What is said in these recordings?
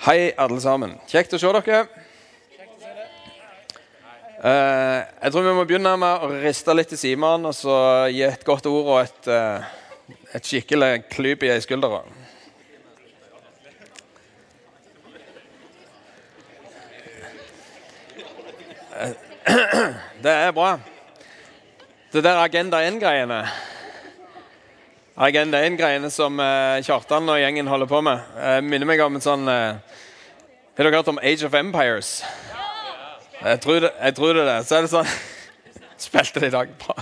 Hei, alle sammen. Kjekt å se dere. Uh, jeg tror vi må begynne med å riste litt i Simon og så gi et godt ord og et, uh, et skikkelig klyp i ei skulder. Eh, det er bra. Det der Agenda 1-greiene Agenda 1-greiene som Kjartan og gjengen holder på med, minner meg om en sånn Har dere hørt om Age of Empires? Jeg tror det, jeg tror det er det. Så er det sånn Spilte det i dag. Bra.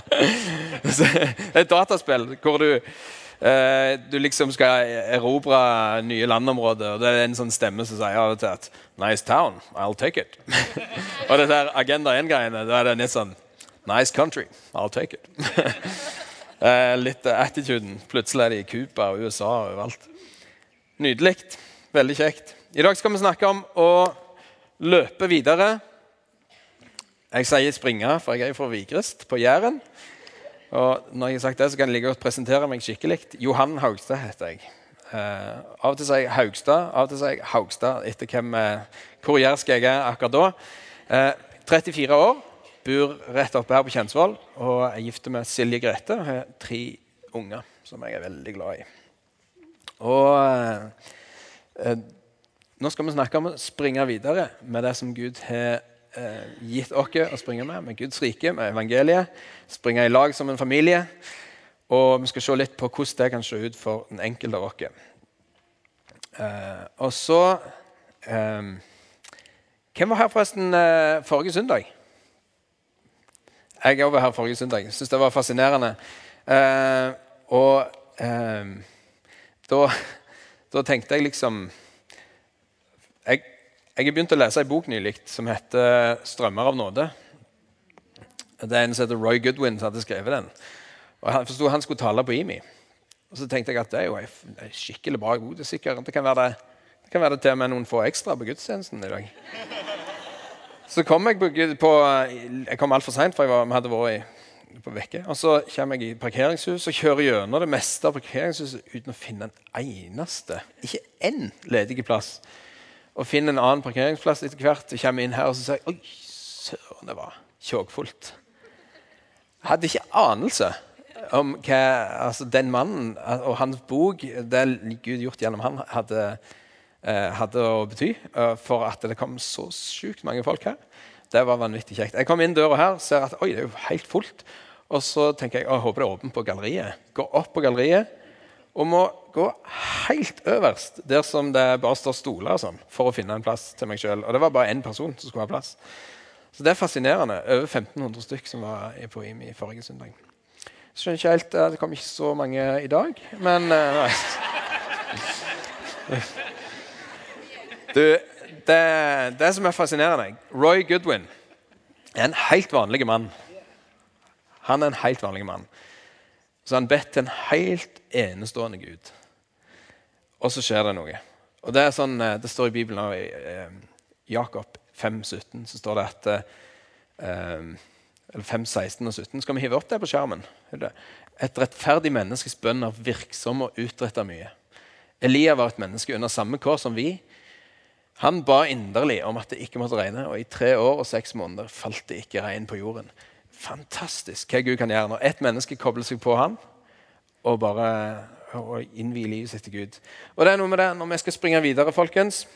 Det er et dataspill hvor du eh, du liksom skal erobre nye landområder. og Det er en sånn stemme som sier av og til at 'Nice town. I'll take it'. og det der Agenda 1-greiene, da er det litt sånn 'Nice country. I'll take it'. Eh, litt attituden. Plutselig er de i Cuba og USA og overalt. Nydelig. Veldig kjekt. I dag skal vi snakke om å løpe videre. Jeg sier springe, for jeg er fra Vigrest på Jæren. Og når jeg har sagt det, så kan jeg like godt presentere meg skikkelig. Johan Haugstad heter jeg. Uh, av og til sier jeg Haugstad, av og til sier jeg Haugstad etter hvem, uh, hvor jærsk jeg er akkurat da. Uh, 34 år, bor rett oppe her på Kjensvoll og er gift med Silje Grete. og har tre unger som jeg er veldig glad i. Og eh, Nå skal vi snakke om å springe videre med det som Gud har eh, gitt oss å springe med, med Guds rike, med evangeliet. Springe i lag som en familie. Og vi skal se litt på hvordan det kan se ut for den enkelte av oss. Eh, og så eh, Hvem var her forresten eh, forrige søndag? Jeg var her forrige søndag. Jeg syns det var fascinerende. Eh, og eh, da, da, tenkte jeg liksom jeg har begynt å lese ei bok nylig som heter 'Strømmer av nåde'. Det er en som heter Roy Goodwin som hadde skrevet den. Og Han forsto han skulle tale på IMI. Og så tenkte jeg at det er jo ei skikkelig bra bok. Det, sikkert, det, kan være det, det kan være det til og med noen få ekstra på gudstjenesten i dag. Så kom jeg på, på Jeg kom altfor seint, for jeg var, vi hadde vært på vekke. Og så kommer jeg i parkeringshus og kjører gjennom det meste av parkeringshuset uten å finne en eneste, ikke én ledig plass. Og finner en annen parkeringsplass etter hvert. og kommer inn her og så sier jeg, Oi, søren, det var kjåkfullt Jeg hadde ikke anelse om hva altså den mannen og hans bok, det Gud gjort gjennom han, hadde Eh, hadde å bety eh, for at det kom så sjukt mange folk her. Det var vanvittig kjekt. Jeg kom inn døra her ser at oi, det er jo helt fullt. Og så tenker jeg jeg håper det er åpent på galleriet. Går opp på galleriet og må gå helt øverst, der som det bare står stoler sånn, for å finne en plass til meg sjøl. Og det var bare én person som skulle ha plass. Så det er fascinerende. Over 1500 stykk som var på IMI forrige søndag. Skjønner ikke helt, Det kom ikke så mange i dag, men nei. Du, det, det, som er fascinerende Roy Goodwin er en helt vanlig mann. Han er en helt vanlig mann. Så han bedt til en helt enestående Gud. Og så skjer det noe. Og Det er sånn, eh, det står i Bibelen i eh, Jakob 5, 17, så står det at eh, eller 5, 16 og 17. Skal vi hive opp det på skjermen? Et rettferdig menneskes bønn er virksom og utretter mye. Elia var et menneske under samme kår som vi, han ba inderlig om at det ikke måtte regne, og i tre år og seks måneder falt det ikke regn på jorden. Fantastisk hva Gud kan gjøre når ett menneske kobler seg på ham og bare og innvie livet sitt til Gud. Og det er noe med det, Når vi skal springe videre, folkens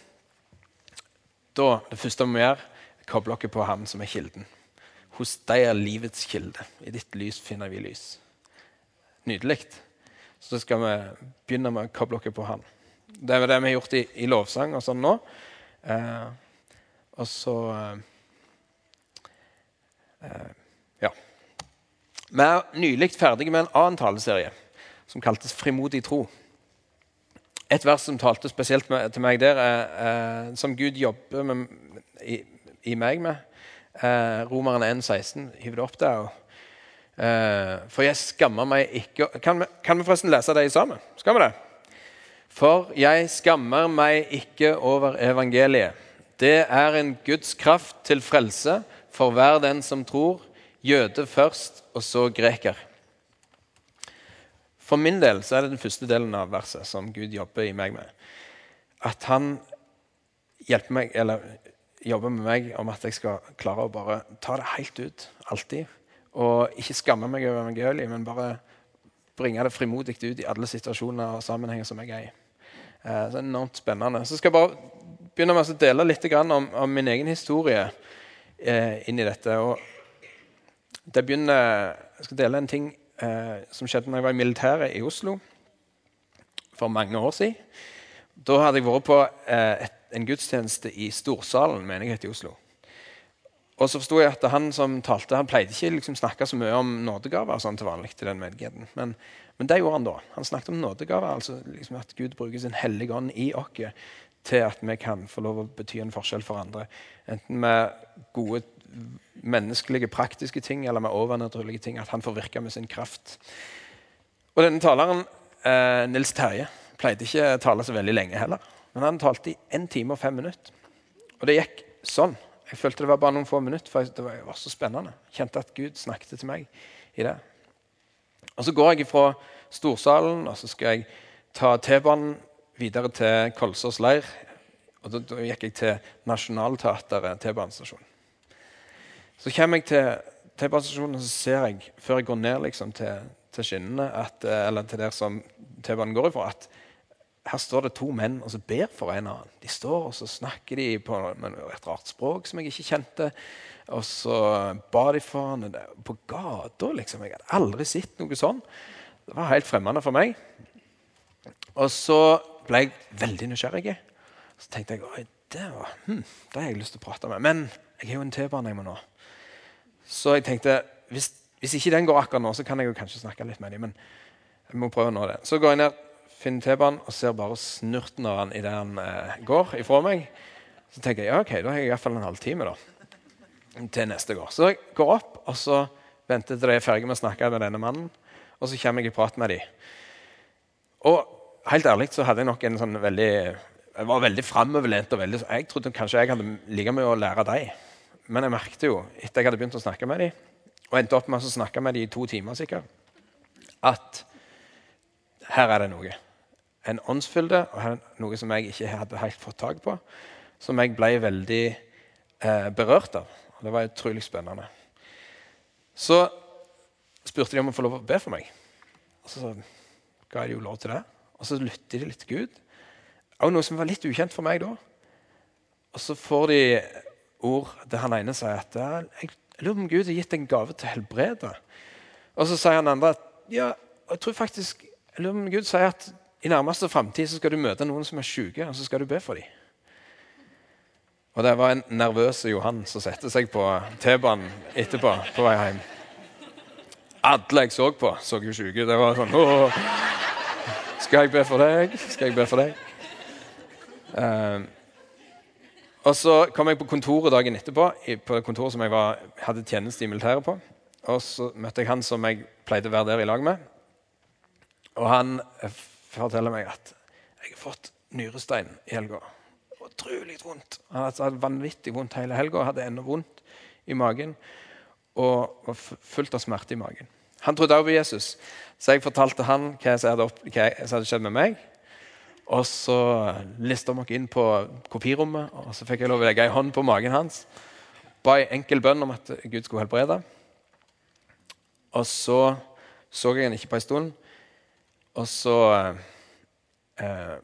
da, Det første vi må gjøre, er koble oss på ham som er kilden. Hos deg er livets kilde. I ditt lys finner vi lys. Nydelig. Så skal vi begynne med å koble oss på ham. Det er det vi har gjort i, i lovsang og sånn nå. Eh, og så eh, eh, Ja. Vi er nylig ferdige med en annen taleserie som kaltes 'Frimodig tro'. Et vers som talte spesielt til meg der, er, eh, som Gud jobber med, i, i, meg med. Eh, Romerne 1,16. Hiv det opp der. Eh, for jeg skammer meg ikke kan vi, kan vi forresten lese det sammen? Skal vi det? For jeg skammer meg ikke over evangeliet. Det er en Guds kraft til frelse for hver den som tror, jøde først, og så greker. For min del så er det den første delen av verset som Gud jobber i meg med. At han hjelper meg, eller jobber med meg om at jeg skal klare å bare ta det helt ut. Alltid. Og ikke skamme meg over evangeliet, men bare bringe det frimodig ut i alle situasjoner og sammenhenger som jeg er i. Eh, så det er enormt spennende. Så skal jeg bare begynne med å dele litt om, om min egen historie eh, inn i dette. Og det begynner, jeg skal dele en ting eh, som skjedde når jeg var i militæret i Oslo for mange år siden. Da hadde jeg vært på eh, et, en gudstjeneste i Storsalen menighet i Oslo. Og så forsto jeg at han som talte, han pleide ikke liksom snakke så mye om nådegaver sånn til vanlig. til den menigheten. Men, men, det gjorde han da. Han snakket om nådegaver, altså liksom at Gud bruker sin hellige ånd i oss til at vi kan få lov å bety en forskjell for andre. Enten med gode menneskelige, praktiske ting eller med overnaturlige ting. At han får virke med sin kraft. Og denne taleren, eh, Nils Terje, pleide ikke å tale så veldig lenge heller. Men han talte i 1 time og 5 minutter. Og det gikk sånn. Jeg følte det var bare noen få minutter, for det var, så spennende. Jeg kjente at Gud snakket til meg i det. Og Så går jeg fra Storsalen og så skal jeg ta T-banen videre til Kolsås leir. Og da, da, gikk jeg til Nationaltheatret T-banestasjon. Så kommer jeg til T-banestasjonen og så ser jeg, før jeg går ned liksom, til, til skinnene, at, eh, eller til der som T-banen går ifra, at her står det to menn og så ber for en annen. De står og så snakker de på et rart språk som jeg ikke kjente. Og så ba de for han på gata. Liksom. Jeg hadde aldri sett noe sånn. Det var helt fremmende for meg. Og så ble jeg veldig nysgjerrig. Så tenkte jeg det, var, hm, det har jeg lyst til å prate med. Men jeg har jo en T-bane jeg må nå. Så jeg tenkte hvis, hvis, ikke den går akkurat nå, så kan jeg jo kanskje snakke litt med dem. Men jeg må prøve å nå det. Så går jeg ned, finner T-banen og ser bare snurten av han idet den eh, går ifra meg. Så tenker jeg ja, ok, da har jeg iallfall en halvtime da, til neste går. Så jeg går opp og så venter til de er ferdige med å snakke med denne mannen. Og så kommer jeg i prat med dem. Og helt ærlig så hadde jeg nok en sånn veldig jeg var veldig framoverlent. Jeg trodde kanskje jeg hadde like mye å lære dem. Men jeg merket jo, etter jeg hadde begynt å snakke med dem, og endte opp med å snakke med dem i to timer, sikkert, at her er det noe. En åndsfylde, og her er noe som jeg ikke hadde helt fått tak på. Som jeg ble veldig eh, berørt av. Det var utrolig spennende. Så spurte de om å få lov å be for meg. Og så ga de jo lov til det. Og så lytter de litt til Gud. Og noe som var litt ukjent for meg da. Og så får de ord der han ene sier at jeg lurer på om Gud har gitt en gave til å helbrede. Og så sier han andre at ja, jeg tror faktisk, jeg lurer på om Gud sier at i nærmeste framtid skal du møte noen som er syke, og så skal du be for dem. Og det var en nervøs Johan som satte seg på T-banen etterpå på vei hjem. Alle jeg så på, så jo syke ut. Det var sånn Åh, Skal jeg be for deg? Skal jeg be for deg? Uh, og Så kom jeg på kontoret dagen etterpå, på kontoret som jeg var, hadde tjeneste i militæret på. Og Så møtte jeg han som jeg pleide å være der i lag med. Og han forteller meg at jeg har fått nyrestein i helga. Utrolig vondt. Han hadde vanvittig vondt hele helga og hadde ennå vondt i magen. Og var fullt av smerte i magen. Han trodde også på Jesus, så jeg fortalte han hva som hadde skjedd med meg. Og så lista vi oss inn på kopirommet, og så fikk jeg lov å legge ei hånd på magen hans. Ba ei enkel bønn om at Gud skulle helbrede. Og så så jeg han ikke på en stund. Og så, eh,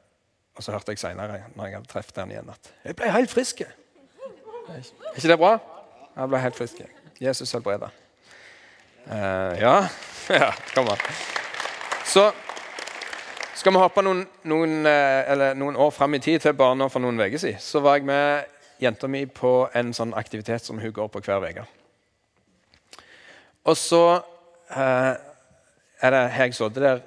og så hørte jeg seinere, når jeg hadde truffet han igjen, at jeg ble helt frisk. Er ikke det bra? Jeg ble helt frisk. Jesus helbreda. Eh, ja. ja, kom an. Så skal vi hoppe noen, noen, eh, noen år fram i tid, til bare nå for noen uker siden, så var jeg med jenta mi på en sånn aktivitet som hun går på hver uke. Og så eh, er det, jeg sittet der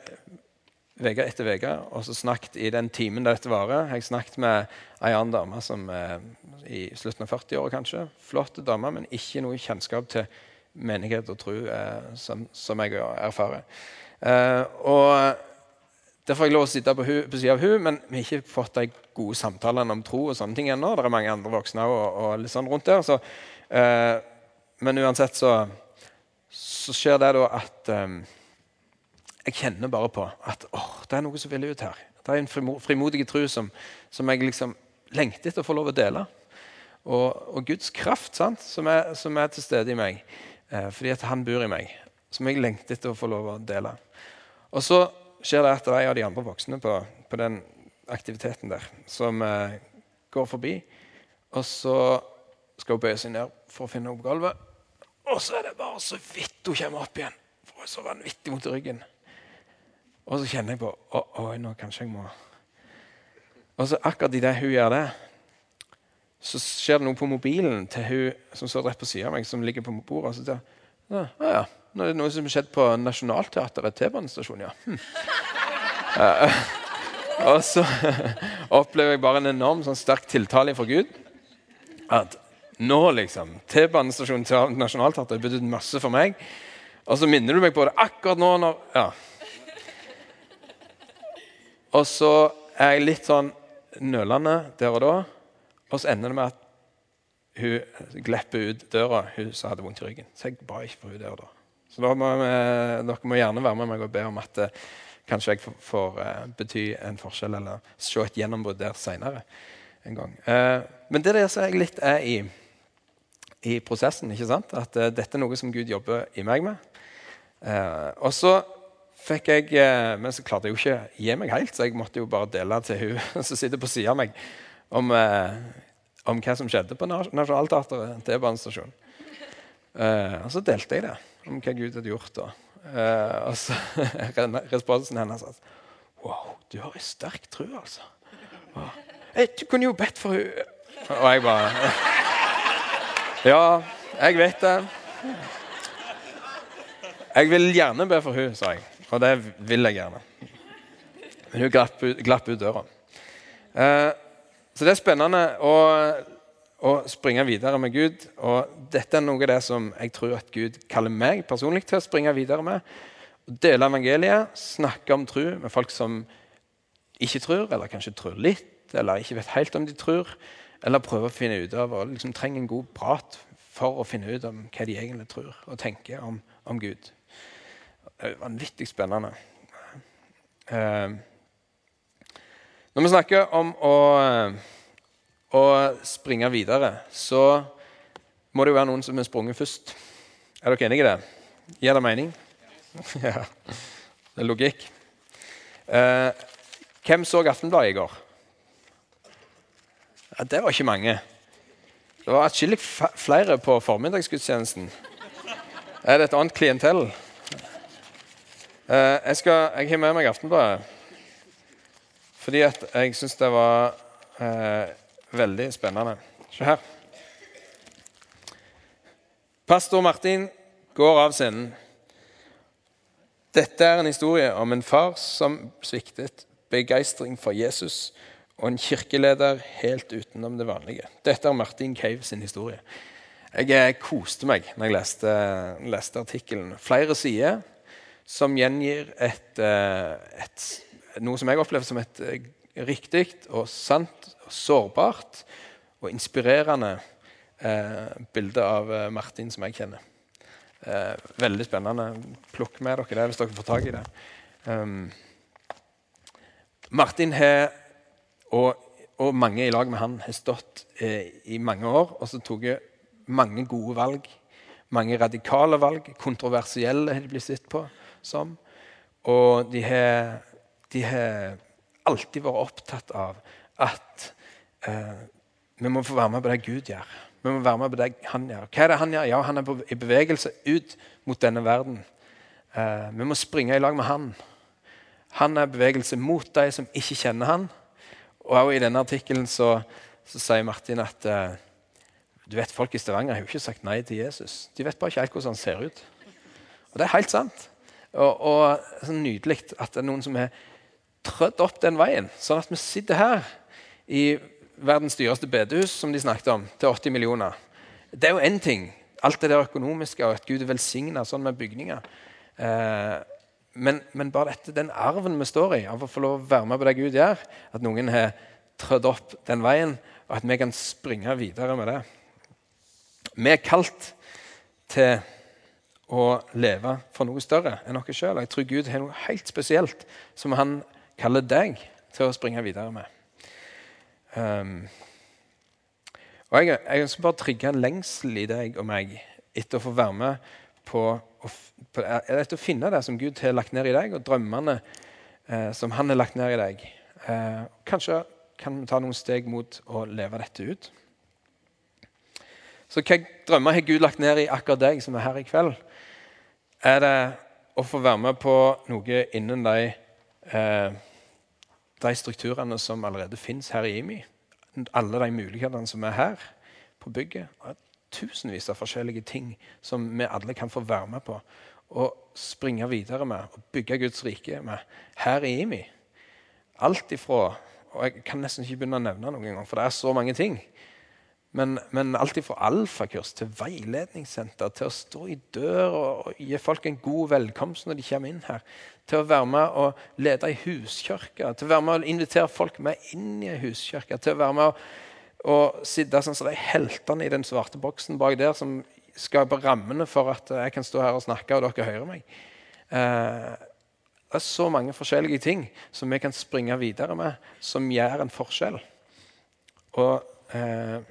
uke etter uke og så snakket i den timen dette varer. Jeg snakket med ei annen dame som er i slutten av 40-åra, kanskje. Flott dame, men ikke noe kjennskap til menighet og tro eh, som, som, jeg erfarer. Eh, og der får jeg lov å sitte på, på siden av hun, men vi har ikke fått de gode samtalene om tro. og sånne ting ennå. Det er mange andre voksne og, og litt sånn rundt der. Så, eh, men uansett så, så, skjer det da at eh, jeg kjenner bare på at åh, det er noe som vil ut her. Det er en frimodig tro som, som, jeg liksom lengter etter å få lov å dele. Og, og Guds kraft sant, som, er, som, er, til stede i meg, eh, fordi at han bor i meg, som jeg lengter etter å få lov å dele. Og så skjer det at det er en av de andre voksne på, på den aktiviteten der som eh, går forbi. Og så skal hun bøye seg ned for å finne opp gulvet. Og så er det bare så vidt hun kommer opp igjen. For hun er så vanvittig i ryggen. Og så kjenner jeg på Oi, nå kanskje jeg må Og så akkurat idet hun gjør det, så skjer det noe på mobilen til hun som står rett på siden av meg, som ligger på bordet. Og så sier ja, ja, nå er det noe som har skjedd på Nationaltheatret T-banestasjon, ja. Hm. Uh, og så opplever jeg bare en enorm sånn sterk tiltale fra Gud. At nå, liksom T-banestasjonen til Nationaltheatret betydde masse for meg. Og så minner du meg på det akkurat nå. når, ja. Og så er jeg litt sånn nølende der og da. Og så ender det med at hun glepper ut døra, hun som hadde vondt i ryggen. Så jeg ba ikke for hun der og da. Så da må vi, dere må gjerne være med meg og be om at eh, kanskje jeg får, uh, bety en forskjell, eller se et gjennombrudd der seinere en gang. Eh, men det der som jeg litt er i, i prosessen. ikke sant? At uh, dette er noe som Gud jobber i meg med. og så fikk jeg Men så klarte jeg jo ikke å gi meg helt, så jeg måtte jo bare dele til hun som sitter på sida av meg, om, om, hva som skjedde på Nationaltheatret T-banestasjonen. Og så delte jeg det om hva Gud hadde gjort. da. Eh, og så Responsen hennes at Wow, du har ei sterk tro, altså. Hey, du kunne jo bedt for henne. Og jeg bare Ja, jeg vet det. Jeg vil gjerne be for henne, sa jeg. Og det vil jeg gjerne. Men hun glapp glapp ut døra. Eh, så det er spennende. Og å springe videre med Gud. Og dette er noe av det som jeg tror at Gud kaller meg personlig til å springe videre med. Dele evangeliet, snakke om tro med folk som ikke tror, eller kanskje tror litt, eller ikke vet helt om de tror. Eller prøve å finne ut av og liksom trenger en god prat for å finne ut om hva de egentlig tror og tenker om, om Gud. Det er vanvittig spennende. Uh, når vi snakker om å å springe videre, så må det jo være noen som har sprunget først. Er dere enige i det? Gir det mening? Ja. Det er logikk. Eh, hvem så Aftenbladet i går? Ja, det var ikke mange. Det var atskillig flere på formiddagsgudstjenesten. Er det et annet klientell? Eh, jeg, skal, jeg har med meg Aftenbladet fordi at jeg syns det var eh, Veldig spennende. Se her. Pastor Martin går av scenen. Dette er en historie om en far som sviktet begeistring for Jesus, og en kirkeleder helt utenom det vanlige. Dette er Martin Cave sin historie. Jeg eh, koste meg når jeg leste, leste artikkelen. Flere sider som gjengir et, eh, et, noe som jeg opplever som et eh, riktig og sant og sårbart og inspirerende eh, bilde av eh, Martin som jeg kjenner. Eh, veldig spennende. Plukk med dere det hvis dere får tak i det. Um, Martin har, og, og, mange i lag med han, har stått eh, i mange år og så tok mange gode valg. Mange radikale valg. Kontroversielle har de blitt sett på som. Og de har, de har alltid vært opptatt av at eh, vi må få være med på det Gud gjør. Vi må være med på det han gjør. Hva er det han gjør? Ja, Han er i bevegelse ut mot denne verden. Eh, vi må springe i lag med han. Han er i bevegelse mot de som ikke kjenner han. Og også I denne artikkelen så, så sier Martin at eh, du vet, folk i Stavanger har jo ikke sagt nei til Jesus. De vet bare ikke helt hvordan han ser ut. Og det er helt sant. Og, og så Nydelig at det er noen som har trødd opp den veien, sånn at vi sitter her i verdens dyreste bedehus, som de snakket om, til 80 millioner. Det er jo én ting. Alt det der økonomiske og at Gud er velsigna sånn med bygninger. Eh, men, men, bare dette, den arven vi står i, av å få lov å være med på det Gud gjør, at noen har trødd opp den veien, og at vi kan springe videre med det. Vi er kalt til å leve for noe større enn oss sjøl. Jeg tror Gud har noe helt spesielt som han kaller deg til å springe videre med. Um, og Jeg, jeg ønsker bare å trigge en lengsel i deg og meg etter å få være med på, på etter å finne det som Gud har lagt ned i deg, og drømmene eh, som Han har lagt ned i deg. Eh, kanskje kan vi ta noen steg mot å leve dette ut. Så hvilke drømmer har Gud lagt ned i akkurat deg som er her i kveld? Er det å få være med på noe innen de, eh, de strukturene som allerede fins her i IMI? alle de mulighetene som er her på bygget. Tusenvis av forskjellige ting som vi alle kan få være med på og springe videre med og bygge Guds rike med her i IMI. Alt ifra og Jeg kan nesten ikke begynne å nevne noen gang, for det er så mange ting. Men, men alt fra alfakurs til veiledningssenter, til å stå i dør og, og, gi folk en god velkomst når de kommer inn her, til å være med og lede ei huskirke, til å være med og invitere folk med inn i ei huskirke, til å være med og, og sitte sånn som de heltene i den svarte boksen bak der som skaper rammene for at jeg kan stå her og snakke, og dere hører meg. Eh, det er så mange forskjellige ting som vi kan springe videre med, som gjør en forskjell. Og eh,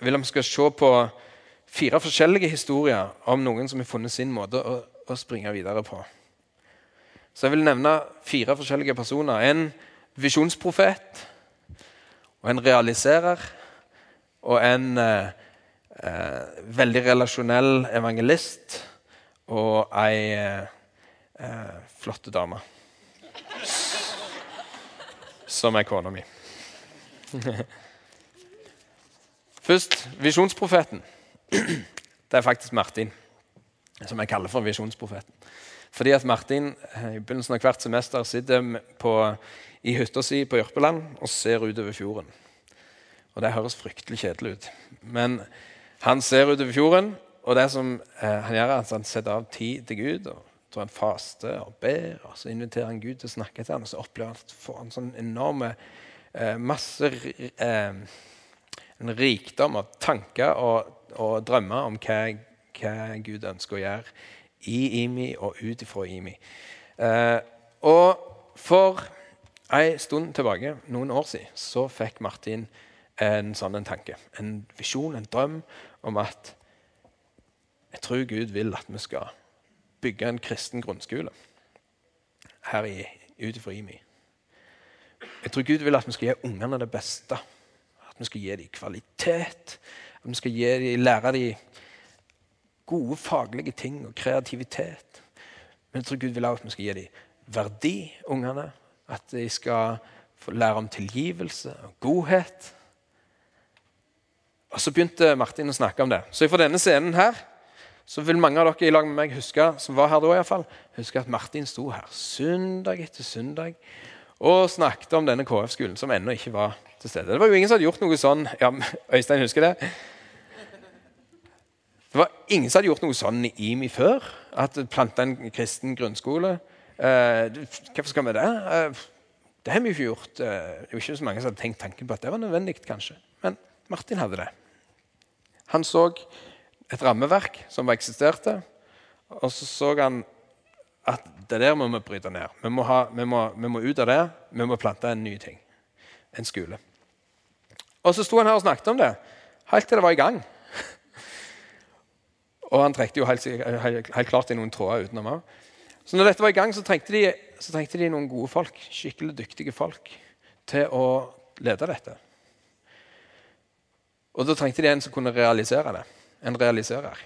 vil vi skal se på fire forskjellige historier om noen som har funnet sin måte å, å, springe videre på. Så jeg vil nevne fire forskjellige personer. En visjonsprofet, og en realiserer og en eh, eh, veldig relasjonell evangelist og ei eh, eh flott dame. Som er kona mi. Først visjonsprofeten. Det er faktisk Martin, som jeg kaller for visjonsprofeten. Fordi at Martin eh, i begynnelsen av hvert semester sitter på, i hytta si på Jørpeland og ser utover fjorden. Og Det høres fryktelig kjedelig ut. Men han ser utover fjorden, og det som eh, han gjør, er at han setter av tid til Gud. og tror han faster og ber, og så inviterer han Gud til å snakke til ham, og så opplever han at får han sånn enorme eh, masse eh, en rikdom av tanker og, og drømmer om hva, hva, Gud ønsker å gjøre i IMI og ut ifra IMI. Eh, og for en stund tilbake, noen år siden, så fikk Martin en sånn en tanke. En visjon, en drøm om at jeg tror Gud vil at vi skal bygge en kristen grunnskole her i, ut IMI. Jeg tror Gud vil at vi skal gi ungene det beste at vi skal gi dem kvalitet. At vi skal dem, lære dem gode faglige ting og kreativitet. Men jeg tror Gud vil at vi skal gi dem verdi, ungene. At de skal få lære om tilgivelse og godhet. Og Så begynte Martin å snakke om det. Så fra denne scenen her så vil mange av dere i lag med meg huske som var her da i hvert fall, huske at Martin sto her søndag etter søndag og snakket om denne KF-skolen, som ennå ikke var til stede. Det var jo ingen som hadde gjort noe sånn ja, Øystein husker det. Det var ingen som hadde gjort noe sånn i IMI før. At planta en kristen grunnskole. Eh, hvorfor skal vi det? Eh, det har vi jo ikke gjort. Eh, det var ikke så mange som hadde tenkt tanken på at det var nødvendig. kanskje. Men Martin hadde det. Han så et rammeverk som eksisterte, og så så han at det der må vi bryte ned. Vi må, ha, vi, må, vi må, ut av det. Vi må plante en ny ting. En skole. Og så sto han her og snakket om det helt til det var i gang. og han trekte jo helt, helt, klart i noen tråder utenom òg. Så når dette var i gang, så trengte, de, så trengte de noen gode folk, skikkelig dyktige folk til å lede dette. Og da trengte de en som kunne realisere det. En realiserer.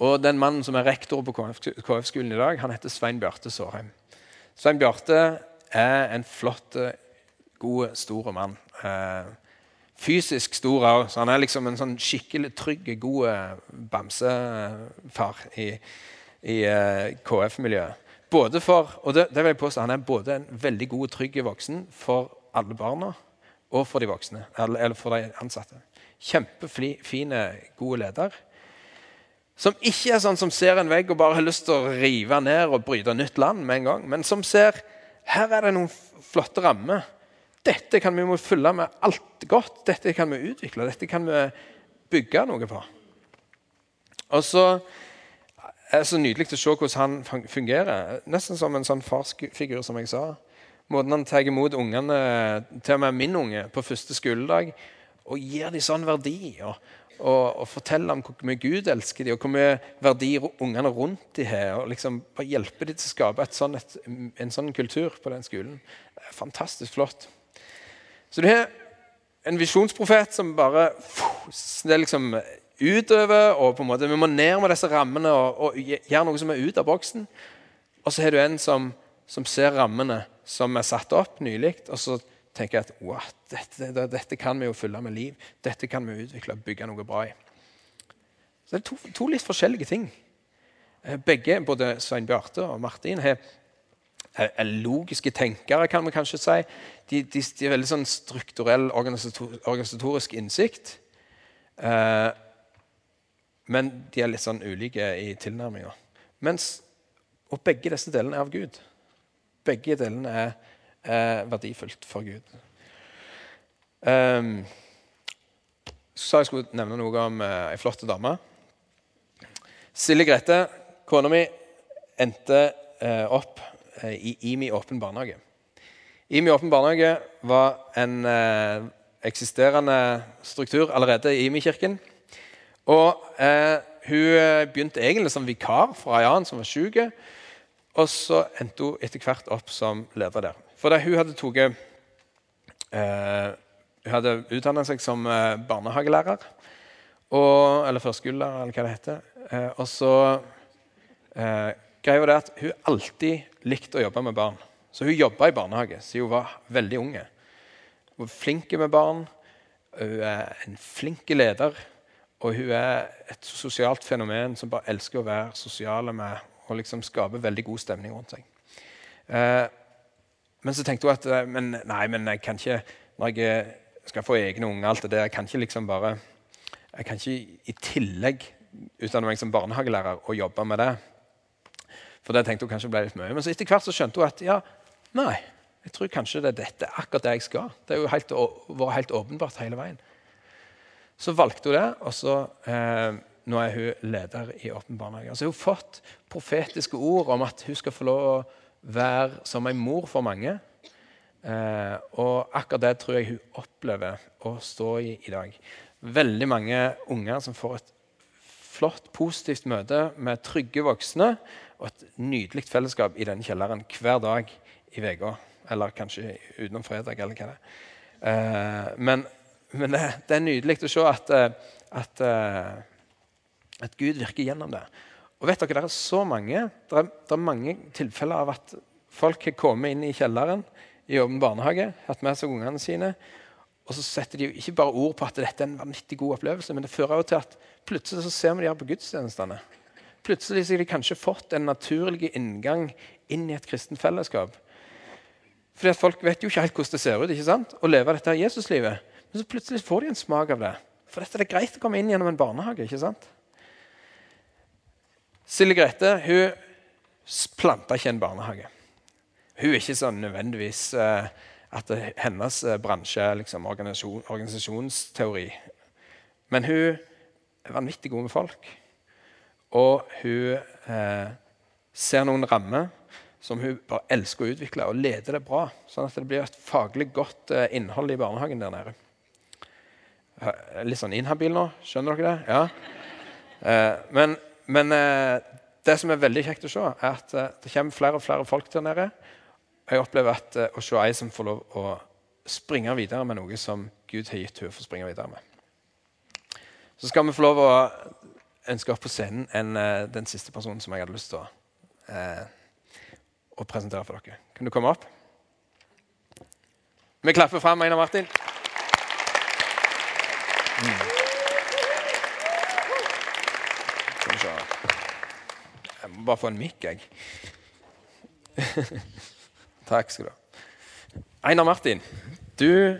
Og den mannen som er rektor på KF-skolen i dag, han heter Svein Bjarte Sårheim. Svein Bjarte er en flott, god, stor mann. Eh, fysisk stor òg, så han er liksom en sånn skikkelig trygg, god bamsefar i, i eh, KF-miljøet. Både for, og det, det, vil jeg påstå, Han er både en veldig god og trygg voksen for alle barna og for de voksne, eller, eller for de ansatte. Kjempefin, god leder. Som ikke er sånn som ser en vegg og bare har lyst til å rive ned og bryte nytt land med en gang, men som ser her er det noen flotte rammer. Dette kan vi fylle med alt godt. Dette kan vi utvikle. Dette kan vi bygge noe på. Og så er det så nydelig å se hvordan han fungerer. Nesten som en sånn farsfigur, som jeg sa. Måten han tar imot ungene, til og med min unge, på første skoledag, og gir dem sånn verdi. Og, og, og fortelle om hvor mye Gud elsker dem, og hvor mye verdier ungene rundt dem har. og liksom bare Hjelper dem til å skape sånn, et, en sånn kultur på den skolen. Det er fantastisk flott. Så du har en visjonsprofet som bare det er liksom utover, og på en måte vi må ned med disse rammene og, og gjøre noe som er ut av boksen. Og så har du en som, som ser rammene som er satt opp nylig, og så tenker at dette, dette, kan vi jo fylle med liv. Dette kan vi utvikle og bygge noe bra i. Så Det er to, to litt forskjellige ting. Eh, begge, både Svein Bjarte og Martin, er, er logiske tenkere, kan vi kanskje si. De, de, de har veldig sånn strukturell organisator, organisatorisk innsikt. Eh, men de er litt sånn ulike i tilnærminga. Og begge disse delene er av Gud. Begge delene er, er verdifullt for Gud. Um, så jeg skulle nevne noe om uh, ei flott dame. Silje Grete, kona mi, endte uh, opp uh, i IMI åpen barnehage. IMI åpen barnehage var en uh, eksisterende struktur allerede i IMI-kirken. Og eh, Hun eh, begynte egentlig som vikar for annen som var syk. Og så endte hun etter hvert opp som leder der. For det, hun hadde tatt eh, Hun hadde utdanna seg som eh, barnehagelærer. Og, eller førskolelærer, eller hva det heter. Eh, og så eh, greia var det at hun alltid likte å jobbe med barn. Så hun jobba i barnehage siden hun var veldig unge. Hun var flink med barn. Hun er en flink leder. Og hun er et sosialt fenomen som bare elsker å være sosiale med og liksom skape veldig god stemning rundt seg. Eh, men så tenkte hun at eh, men, nei, men jeg kan ikke når jeg skal få egne unger alt det der, jeg kan ikke liksom bare jeg kan ikke i tillegg utdanne meg som barnehagelærer og jobbe med det. For det tenkte hun kanskje ble litt mye. Men så etter hvert så skjønte hun at ja, nei, jeg tror kanskje det er dette akkurat det jeg skal. Det har jo helt, vært helt åpenbart hele veien. Så valgte hun det, og så eh, nå er hun leder i Åpen barnehage. Altså, hun har fått profetiske ord om at hun skal få lov å være som en mor for mange. Eh, og akkurat det tror jeg hun opplever å stå i i dag. Veldig mange unger som får et flott, positivt møte med trygge voksne og et nydelig fellesskap i den kjelleren hver dag i uka. Eller kanskje utenom fredag, eller hva det er. Eh, men men det, det er nydelig å se at, eh, at, eh, at, Gud virker gjennom det. Og vet dere, Det er så mange det er, det er mange tilfeller av at folk har kommet inn i kjelleren i åpen barnehage, hatt med seg ungene sine, og så setter de jo ikke bare ord på at dette er en vanvittig god opplevelse, men det fører jo til at plutselig så ser vi de her på gudstjenestene. Plutselig har de kanskje fått en naturlig inngang inn i et kristent fellesskap. Fordi at Folk vet jo ikke helt hvordan det ser ut ikke sant? å leve dette Jesuslivet. Men så plutselig får de en smak av det. For dette er det greit å komme inn gjennom en barnehage. ikke sant? Silje Grete hun planta ikke en barnehage. Hun er ikke sånn nødvendigvis uh, at hennes uh, bransje er liksom organisasjon, organisasjonsteori. Men hun er vanvittig god med folk. Og hun eh, ser noen rammer som hun bare elsker å utvikle, og leder det bra. Sånn at det blir et faglig godt innhold i barnehagen der nede. Litt sånn inhabil nå. Skjønner dere det? Ja. Eh, men, men eh, det som er veldig kjekt å se, er at eh, det kommer flere og flere folk der nede. Jeg opplever at å se ei som får lov å springe videre med noe som Gud har gitt henne for å springe videre med. Så skal vi få lov å ønske opp på scenen en, den siste personen som jeg hadde lyst til å, eh, å presentere for dere. Kan du komme opp? Vi klapper fram Einar Martin. Bare få en mikk, jeg. Takk skal du ha. Einar Martin, du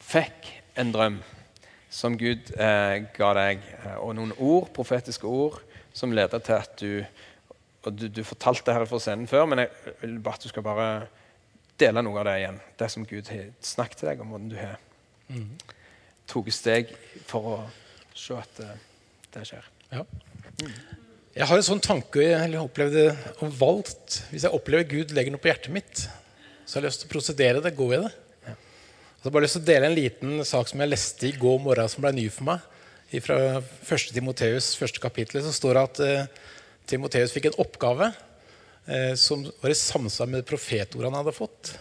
fikk en drøm som Gud eh, ga deg, eh, og noen ord, profetiske ord som leder til at du og du, du fortalte her fra scenen før, men jeg vil bare at du skal bare dele noe av det igjen. Det som Gud har snakket til deg om, hvordan du har mm tatt steg for å se at eh, det skjer. Ja. Jeg har en sånn tanke jeg opplevde og valgt Hvis jeg opplever Gud legger noe på hjertet mitt, Så har jeg lyst til å prosedere det, gå i det. Så jeg har bare lyst til å dele en liten sak som jeg leste i går morgen, som ble ny for meg. Fra 1. Timoteus, første kapittel, så står det at eh, Timoteus fikk en oppgave eh, som var i samsvar med profetordet han hadde fått.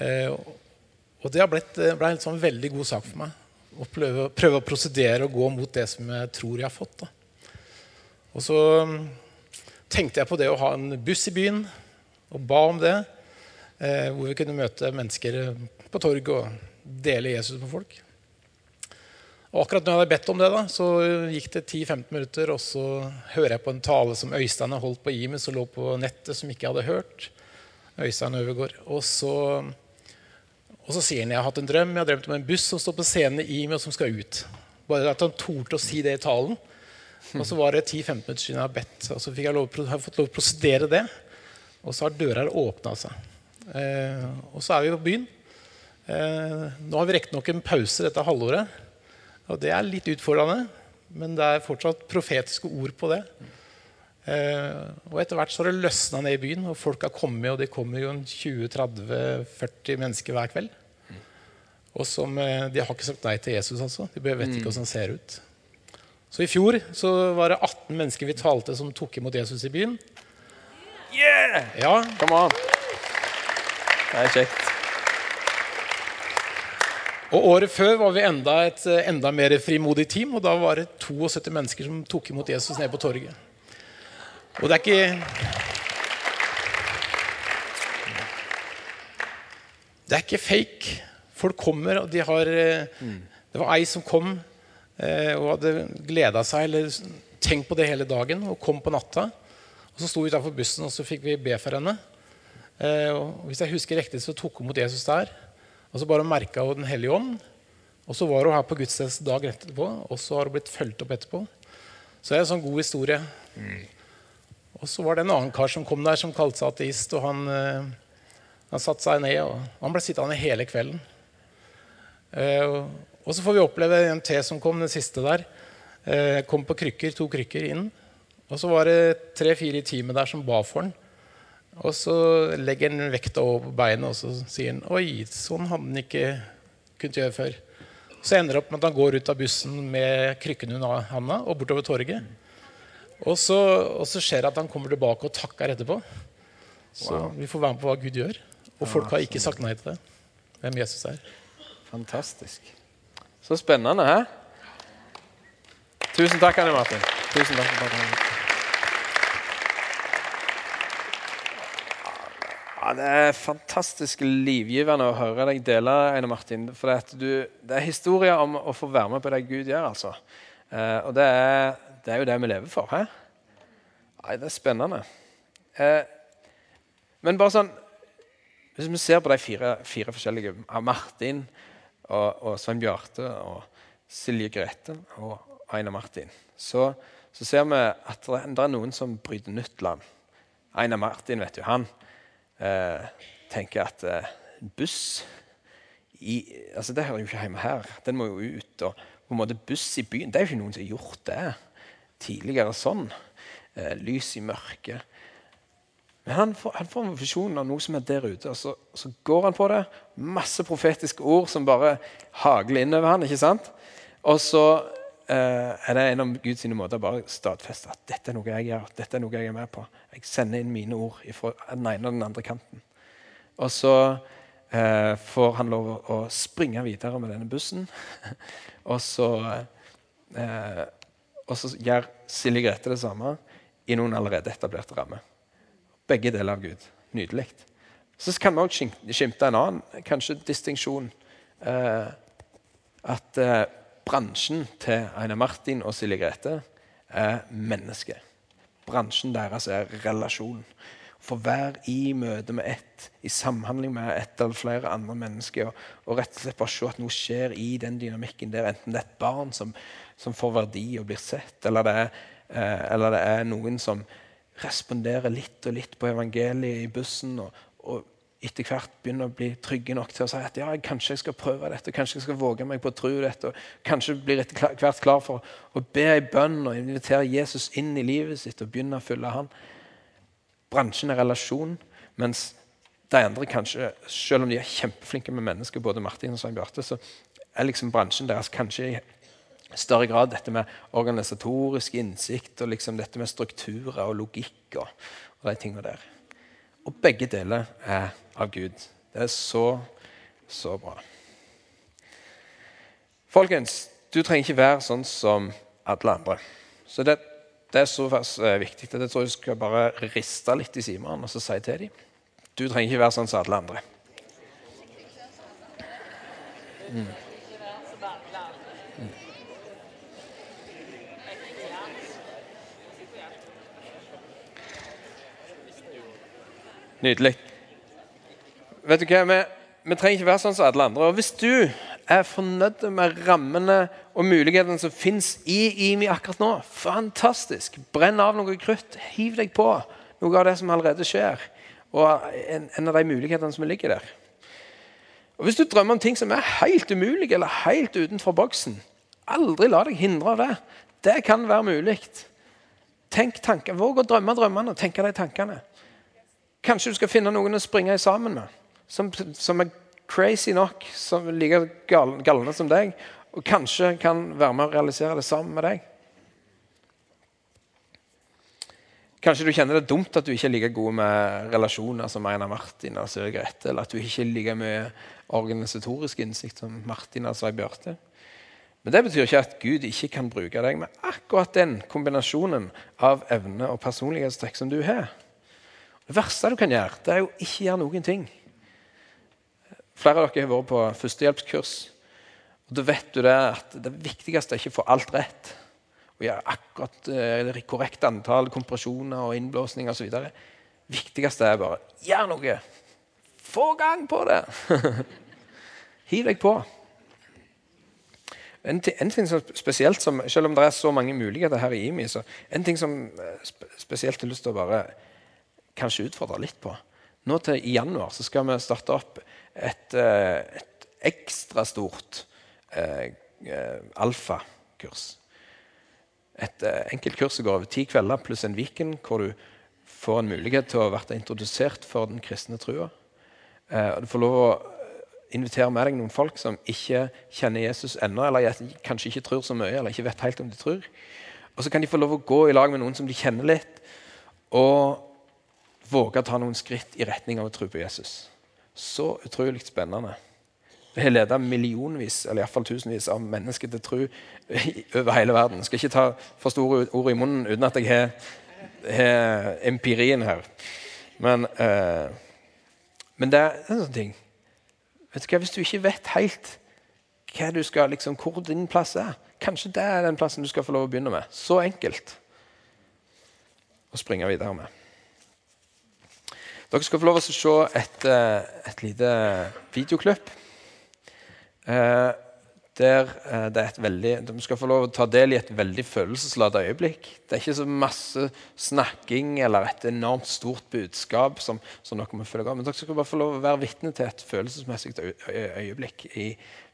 Eh, og det har eh, ble en sånn veldig god sak for meg. Å prøve, prøve, å prosedere og gå mot det som jeg tror jeg har fått. Da. Og så mm, tenkte jeg på det å ha en buss i byen, og ba om det. Eh, hvor vi kunne møte mennesker på torget og dele Jesus med folk. Og akkurat når jeg hadde bedt om det, da, så gikk det 10-15 minutter, og så hører jeg på en tale som Øystein har holdt på Imes og lå på nettet, som ikke jeg hadde hørt. Øystein Øvergaard. Og så, og så sier han jeg har hatt en drøm. Jeg har drømt om en buss som står på scenen i IMI, og som skal ut. Bare at han torde å si det i talen. Og så var det 10-15 minutter siden jeg har bedt, og så fikk jeg, lov, har jeg fått lov å prosedere det. Og så har døra åpna seg. Eh, og så er vi på byen. Eh, nå har vi riktignok en pause dette halvåret. Og det er litt utfordrende, men det er fortsatt profetiske ord på det. Eh, og etter hvert så har det løsna ned i byen, og folk har kommet. Og det kommer jo 20-30-40 mennesker hver kveld. Og som, eh, De har ikke sagt nei til Jesus, altså. De vet ikke hvordan han ser ut. Så i fjor så var det 18 mennesker vi talte som tok imot Jesus i byen. Yeah! Ja, Come on. Det er kjekt. Og Året før var vi enda et enda mer frimodig team, og da var det 72 mennesker som tok imot Jesus nede på torget. Og det er ikke Det er ikke fake. Folk kommer, og de har Det var ei som kom eh, og hadde gleda seg eller tenkt på det hele dagen og kom på natta. Og Så sto vi utenfor bussen, og så fikk vi be for henne. Eh, og hvis jeg husker riktig, så tok hun mot Jesus der. Og så bare merka hun Den hellige ånd. Og så var hun her på gudstjeneste dag etterpå, og så har hun blitt fulgt opp etterpå. Så det er en sånn god historie. Og så var det en annen kar som kom der, som kalte seg ateist. Og han, eh, han satte seg ned, og han ble sittende hele kvelden. Og så får vi oppleve en T som kom, den siste der. Eh, kom på krykker, to krykker inn. Og så var det tre-fire i teamet der som ba for den. Og så legger han vekta over på beinet og så sier han, Oi, sånn hadde han ikke kunnet gjøre før. Så ender det opp med at han går ut av bussen med krykken under handa og bortover torget. Og så, og så skjer det at han kommer tilbake og takker etterpå. Så vi får være med på hva Gud gjør. Og folk har ikke sagt nei til det. Hvem Jesus er. Fantastisk. Så spennende, hæ? Tusen takk, Anne Martin. Tusen takk, Ja, det er fantastisk livgivende å høre deg dele, Eine Martin. For det, er historier om å få være med på det Gud gjør. altså. Eh, og det er, det er, jo det vi lever for. Hæ? Nei, det er spennende. Eh, men bare sånn Hvis vi ser på de fire, fire forskjellige Martin og, og Svein Bjarte og Silje Grete og Einar Martin, så, så ser vi at det er, noen som bryter nytt land. Einar Martin vet du, han eh, tenker at eh, buss i, altså Det hører jo ikke hjemme her. Den må jo ut. og på en måte Buss i byen Det er jo ikke noen som har gjort det tidligere sånn. Eh, lys i mørket. Men han får, han får, en visjon av noe som er der ute, og så, så, går han på det. Masse profetiske ord som bare hagler innover han, ikke sant? Og så eh, er det en av Guds måter bare stadfeste at dette er noe jeg gjør, dette er noe jeg er med på. Jeg sender inn mine ord fra den ene og den andre kanten. Og så eh, får han lov å springe videre med denne bussen. og, så, eh, og så gjør Silje Grete det samme i noen allerede etablerte rammer. Begge deler av Gud. Nydelig. Så kan vi òg skimte en annen kanskje distinksjon. Eh, at eh, bransjen til Einar Martin og Silje Grete er menneske. Bransjen deres er relasjon. For hver i møte med ett, i samhandling med ett eller flere andre mennesker. Og, og, rett og slett bare se at noe skjer i den dynamikken der. Enten det er et barn som, som får verdi og blir sett, eller det, er, eh, eller det er noen som responderer litt og litt på evangeliet i bussen. og, og etter hvert begynner å bli trygge nok til å si at ja, kanskje jeg skal prøve dette, kanskje jeg skal våge meg på å tro dette. og Kanskje blir etter hvert klar for å be i bønn og invitere Jesus inn i livet sitt og begynne å følge han. Bransjen er relasjon, mens de andre kanskje, Selv om de er kjempeflinke med mennesker, både Martin og Svein Bjarte, så er liksom bransjen deres kanskje større grad dette med organisatorisk innsikt og liksom dette med strukturer og logikk og, og de tingene der. Og begge deler er av Gud. Det er så, så bra. Folkens, du trenger ikke være sånn som alle andre. Så det, det er så viktig viktig. Det tror jeg skal bare riste litt i simene og så si til dem. Du trenger ikke være sånn som alle andre. Mm. Nydelig. Vet du hva, vi, vi, trenger ikke være sånn som alle andre. Og Hvis du er fornøyd med rammene og mulighetene som fins i IMI akkurat nå, fantastisk. Brenn av noe krutt. Hiv deg på noe av det som allerede skjer. Og en, en av de mulighetene som ligger der. Og Hvis du drømmer om ting som er helt umulige eller helt utenfor boksen, aldri la deg hindre av det. Det kan være mulig. Tenk tanker, Våg å drømme drømmene og tenke de tankene. Kanskje du skal finne noen å springe sammen med, som, som er crazy nok, som er like galne som deg, og kanskje kan være med å realisere det sammen med deg. Kanskje du kjenner det dumt at du ikke er like god med relasjoner som Einar Martin og Søren Grete, eller at du ikke er like mye organisatorisk innsikt som Martin og Svein Bjarte. Men det betyr ikke at Gud ikke kan bruke deg med akkurat den kombinasjonen av evne og personlighetstrekk som du har. Det verste du kan gjøre, det er jo ikke gjøre noen ting. Flere av dere har vært på førstehjelpskurs. og Da vet du det at det viktigste er ikke å få alt rett. Å gjøre akkurat eh, korrekt antall kompresjoner og innblåsninger osv. Det viktigste er bare gjør noe. Få gang på det! Hiv deg på. En, en, ting som spesielt som, Selv om det er så mange muligheter her i IMI, så en ting som eh, spesielt har lyst til å bare kanskje utfordre litt på. Nå til januar så skal vi starte opp et, eh, et ekstra stort eh, eh, alfakurs. Et eh, enkelt kurs som går over ti kvelder pluss en Viken, hvor du får en mulighet til å bli introdusert for den kristne trua. Eh, du får lov å invitere med deg noen folk som ikke kjenner Jesus ennå, eller kanskje ikke tror så mye, eller ikke vet helt om de tror. Og så kan de få lov å gå i lag med noen som de kjenner litt. Og våge å ta noen skritt i retning av å tro på Jesus. Så utrolig spennende. Vi har ledet millionvis eller i fall tusenvis av mennesker til tro over hele verden. Jeg skal ikke ta for store ord i munnen uten at jeg har, empirien her. Men, eh, men, det er en sånn ting Vet du hva, Hvis du ikke vet helt skal, liksom, hvor din plass er, kanskje det er den plassen du skal få lov å begynne med. Så enkelt å springe videre med. Dere skal få lov til å se et, eh, et lite videoklipp. Eh, der eh, det er et veldig, De skal få lov til å ta del i et veldig følelsesladet øyeblikk. Det er ikke så masse snakking eller et enormt stort budskap som, som dere må følge av. Men dere skal bare få lov til å være vitne til et følelsesmessig øyeblikk i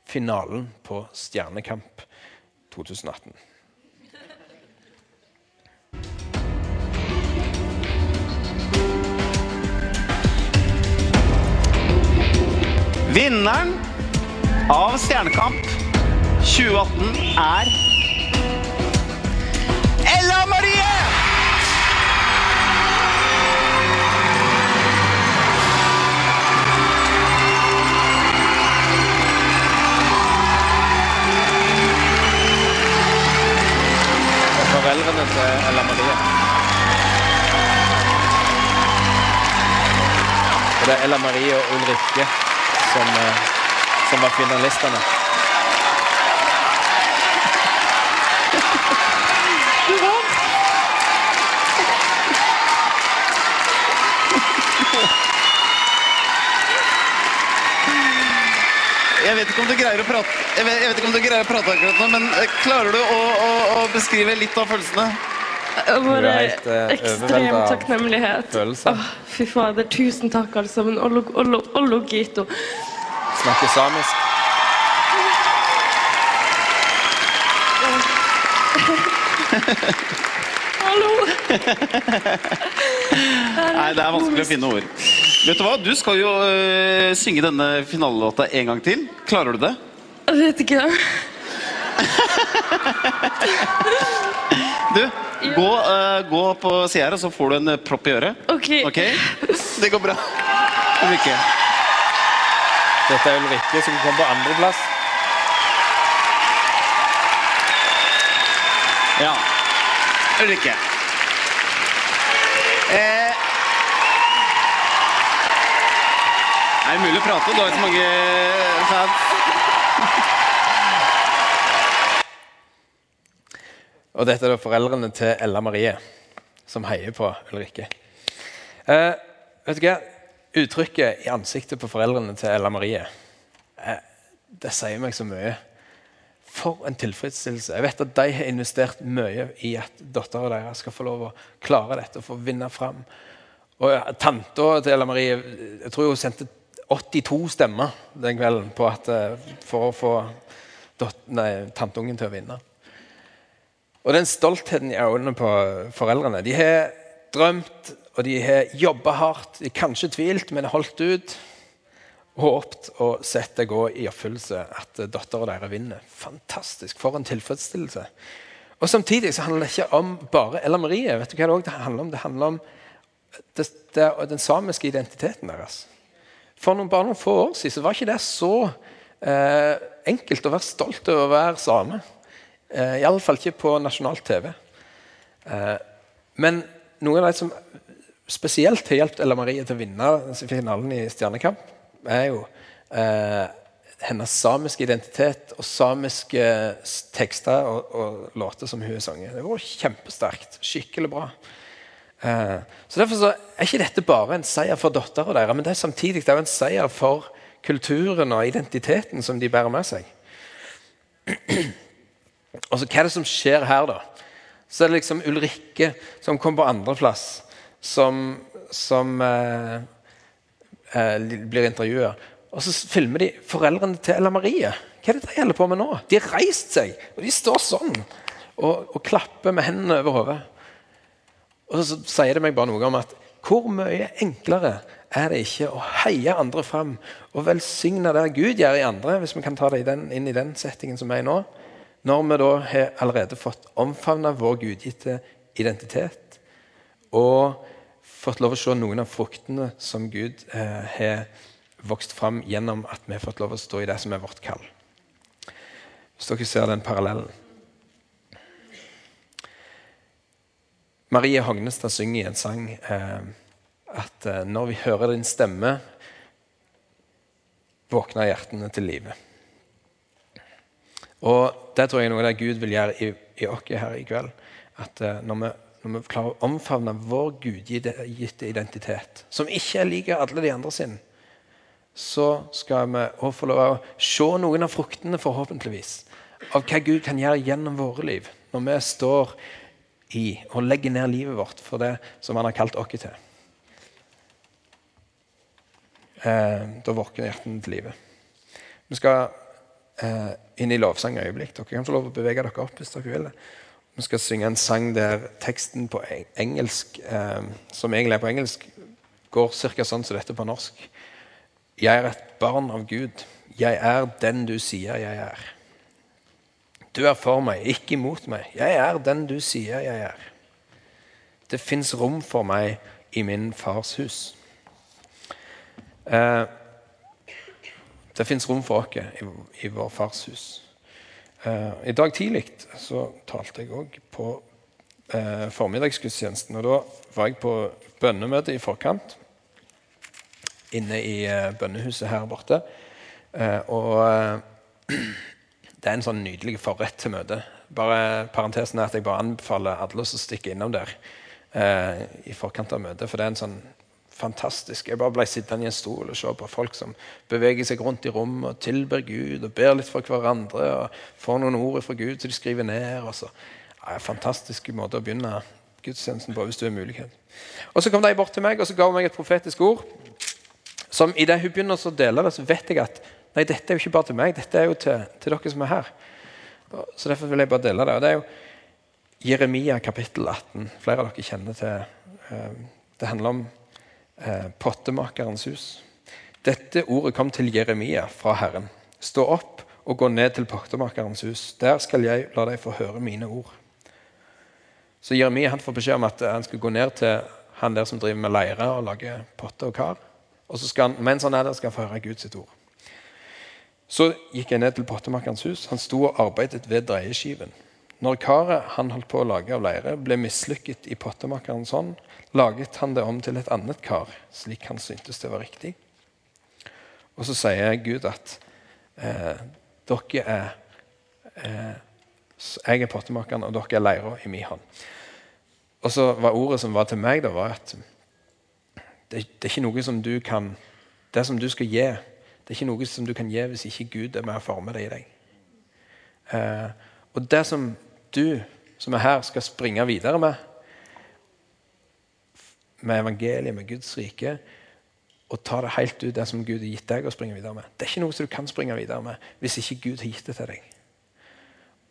finalen på Stjernekamp 2018. Vinneren av Stjernekamp 2018 er Ella Marie! Foreldrene til Ella Marie. Det er Ella Marie og Ulrikke som, eh, som var finalistene. Jeg vet ikke om du greier å prate, jeg vet, jeg vet ikke om du greier å prate akkurat nå, men eh, klarer du å, å, å beskrive litt av følelsene? Bare uh, ekstrem takknemlighet. Oh, fy fader, tusen takk, alle sammen. Ollogito. Snakker samisk. Hallo. Nei, det er vanskelig å finne ord. Vet du hva? Du skal jo øh, synge denne finalelåta en gang til. Klarer du det? Jeg vet ikke. Du, gå, øh, gå på sida her, og så får du en propp i øret. OK. Ok? Det går bra. Ulrikke. Dette er Ulrikke som kom på andreplass. Ja. Ulrikke. Eh. Er det mulig å prate? Du har jo så mange fans. Og dette er da foreldrene til Ella Marie, som heier på Ulrikke. Eh, vet du hva? Uttrykket i ansiktet på foreldrene til Ella Marie eh, det sier meg så mye. For en tilfredsstillelse. Jeg vet at de har investert mye i at dattera deres skal få lov å klare dette og få vinne fram. Og Tanta til Ella Marie jeg tror hun sendte 82 stemmer den kvelden på at, eh, for å få tanteungen til å vinne. Og den stoltheten i øynene på foreldrene De har drømt, og de har jobba hardt. De kanskje tvilt, men holdt ut. Håpt og sett det gå i oppfyllelse at dattera deres vinner. Fantastisk. For en tilfredsstillelse. Og Samtidig så handler det ikke om bare Ella Marie. Vet du hva Det også handler om? Det handler om det, det, den samiske identiteten deres. For noen, bare noen få år siden så var ikke det så eh, enkelt å være stolt over å være same. Eh, Iallfall ikke på nasjonalt TV. Eh, men noen av de som spesielt har hjulpet Ella Marie til å vinne finalen i Stjernekamp, er jo eh, hennes samiske identitet og samiske tekster og, og låter som hun har sunget. Det var kjempesterkt. Skikkelig bra. Eh, så Derfor så er ikke dette bare en seier for dattera deres, men det er samtidig det er en seier for kulturen og identiteten som de bærer med seg. Og så Hva er det som skjer her, da? Så er det liksom Ulrikke som kom på andreplass, som, som eh, eh, blir intervjua. Og så filmer de foreldrene til Ella Marie. Hva er det de holder på med nå? De har reist seg, og de står sånn og, og klapper med hendene over hodet. Og så sier det meg bare noe om at hvor mye enklere er det ikke å heie andre fram og velsigne det Gud gjør i andre, hvis vi kan ta det i den, inn i den settingen som er i nå, når vi da har allerede fått omfavna vår gudgitte identitet og fått lov å se noen av fruktene som Gud eh, har vokst fram gjennom at vi har fått lov å stå i det som er vårt kall. Hvis dere ser den parallellen. Marie Hognestad synger i en sang eh, at eh, når vi hører din stemme, våkner hjertene til live. Og Det tror jeg er noe av det Gud vil gjøre i, i oss her i kveld. At når, vi, når vi klarer å omfavne vår gudgitte identitet, som ikke er lik alle de andre sin, så skal vi også få lov å se noen av fruktene, forhåpentligvis, av hva Gud kan gjøre gjennom våre liv. Når vi står i og legger ned livet vårt for det som han har kalt oss til. Eh, da våkner hjertene til livet. Vi skal eh, inn i lovsang øyeblikk. Dere kan få lov å bevege dere opp hvis dere vil. det. Vi skal synge en sang der teksten på engelsk, eh, som egentlig er på engelsk, går ca. sånn som dette på norsk. Jeg er et barn av Gud. Jeg er den du sier jeg er. Du er for meg, ikke imot meg. Jeg er den du sier jeg er. Det fins rom for meg i min fars hus. Eh, det fins rom for oss i, i vår fars hus. Eh, I dag tidlig så talte jeg òg på eh, formiddagsgudstjenesten. og Da var jeg på bønnemøte i forkant inne i eh, bønnehuset her borte. Og det er en sånn nydelig forrett til møtet. Bare Parentesen er at jeg bare anbefaler alle å stikke innom der i forkant av møtet. For det er en sånn fantastisk Jeg bare ble sittende i en stol og se på folk som beveger seg rundt i rommet og tilber Gud og ber litt for hverandre og får noen ord fra Gud som de skriver ned. og så. Ja, fantastisk måte å begynne gudstjenesten på hvis du har mulighet. Og Så kom de bort til meg og så ga meg et profetisk ord. Som i det hun begynner å dele det, så vet jeg at nei, dette er jo ikke bare til meg, dette er jo til, til dere som er her. Så Derfor vil jeg bare dele det. og Det er jo Jeremia kapittel 18. Flere av dere kjenner til eh, Det handler om eh, pottemakerens hus. Dette ordet kom til Jeremia fra Herren. Stå opp og gå ned til pottemakerens hus. Der skal jeg la deg få høre mine ord. Så Jeremia han får beskjed om at han skal gå ned til han der som driver med leire og lager potter og kar. Og så skal han, mens han er der, skal han få høre Guds ord. Så gikk jeg ned til pottemakerens hus. Han sto og arbeidet ved dreieskiven. Når karet han holdt på å lage av leire, ble mislykket i pottemakerens hånd, laget han det om til et annet kar, slik han syntes det var riktig. Og så sier Gud at eh, dere er eh, Jeg er pottemakeren, og dere er leira i min hånd. Og så var ordet som var til meg, da, var at det, det, er ikke noe som du kan Det som du skal gi, det er ikke noe som du kan gi hvis ikke Gud er med og former det i deg. Eh, og det som du som er her, skal springe videre med, med evangeliet, med Guds rike, og ta det helt ut det som Gud har gitt deg å springe videre med. Det er ikke noe som du kan springe videre med hvis ikke Gud har gitt det til deg.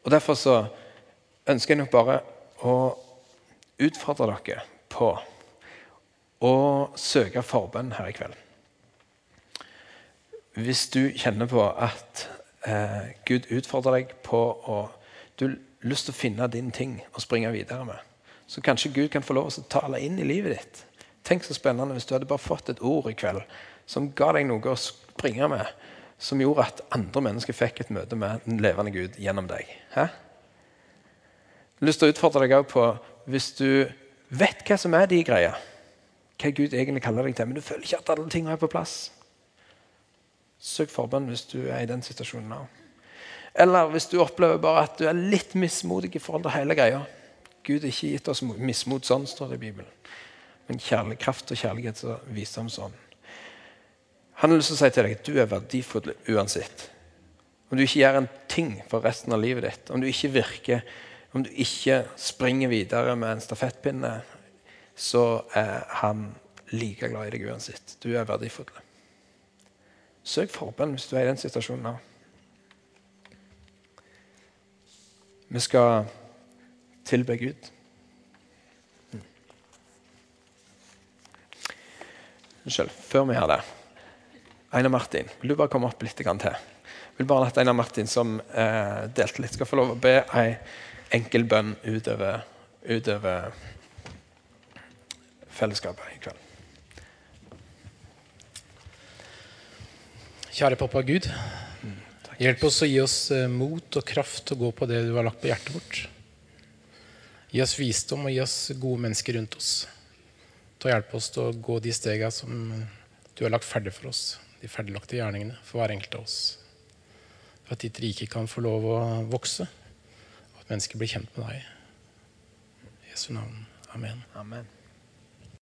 Og Derfor så ønsker jeg nok bare å utfordre dere på å søke forbønn her i kveld. Hvis du kjenner på at eh, Gud utfordrer deg på å Du lyst til å finne din ting og springe videre med, så kanskje Gud kan få lov til å tale inn i livet ditt. Tenk så spennende hvis du hadde bare fått et ord i kveld som ga deg noe å springe med, som gjorde at andre mennesker fikk et møte med den levende Gud gjennom deg. Hæ? Lyst til å utfordre deg på hvis du vet hva som er de greia, hva Gud egentlig kaller deg til, men du føler ikke at alle tingene er på plass. Søk forbønn hvis du er i den situasjonen nå. Eller hvis du opplever bare at du er litt mismodig i forhold til hele greia. Gud har ikke gitt oss mismot sånn, står det i Bibelen. Men kjærlig, kraft og kjærlighet og ham sånn. Han har lyst til å si til deg at du er verdifull uansett. Om du ikke gjør en ting for resten av livet ditt, om du ikke virker, om du ikke springer videre med en stafettpinne, så er han like glad i deg uansett. Du er verdifull. Søk forbønn hvis du er i den situasjonen nå. Vi skal tilbe Gud. Unnskyld, før vi gjør det. Einar Martin, vil du bare komme opp litt til? Jeg vil bare at Einar Martin, som eh, delte litt, skal få lov å be ei enkel bønn utover, utover fellesskapet i kveld. Kjære pappa Gud. Hjelp oss å gi oss eh, mot og kraft til å gå på det du har lagt på hjertet vårt. Gi oss visdom og gi oss gode mennesker rundt oss. Til å hjelpe oss til å gå de stegene som du har lagt ferdig for oss. De ferdiglagte gjerningene for hver enkelt av oss. For at ditt rike kan få lov å vokse, og at mennesker blir kjent med deg. I Jesu navn. Amen. Amen.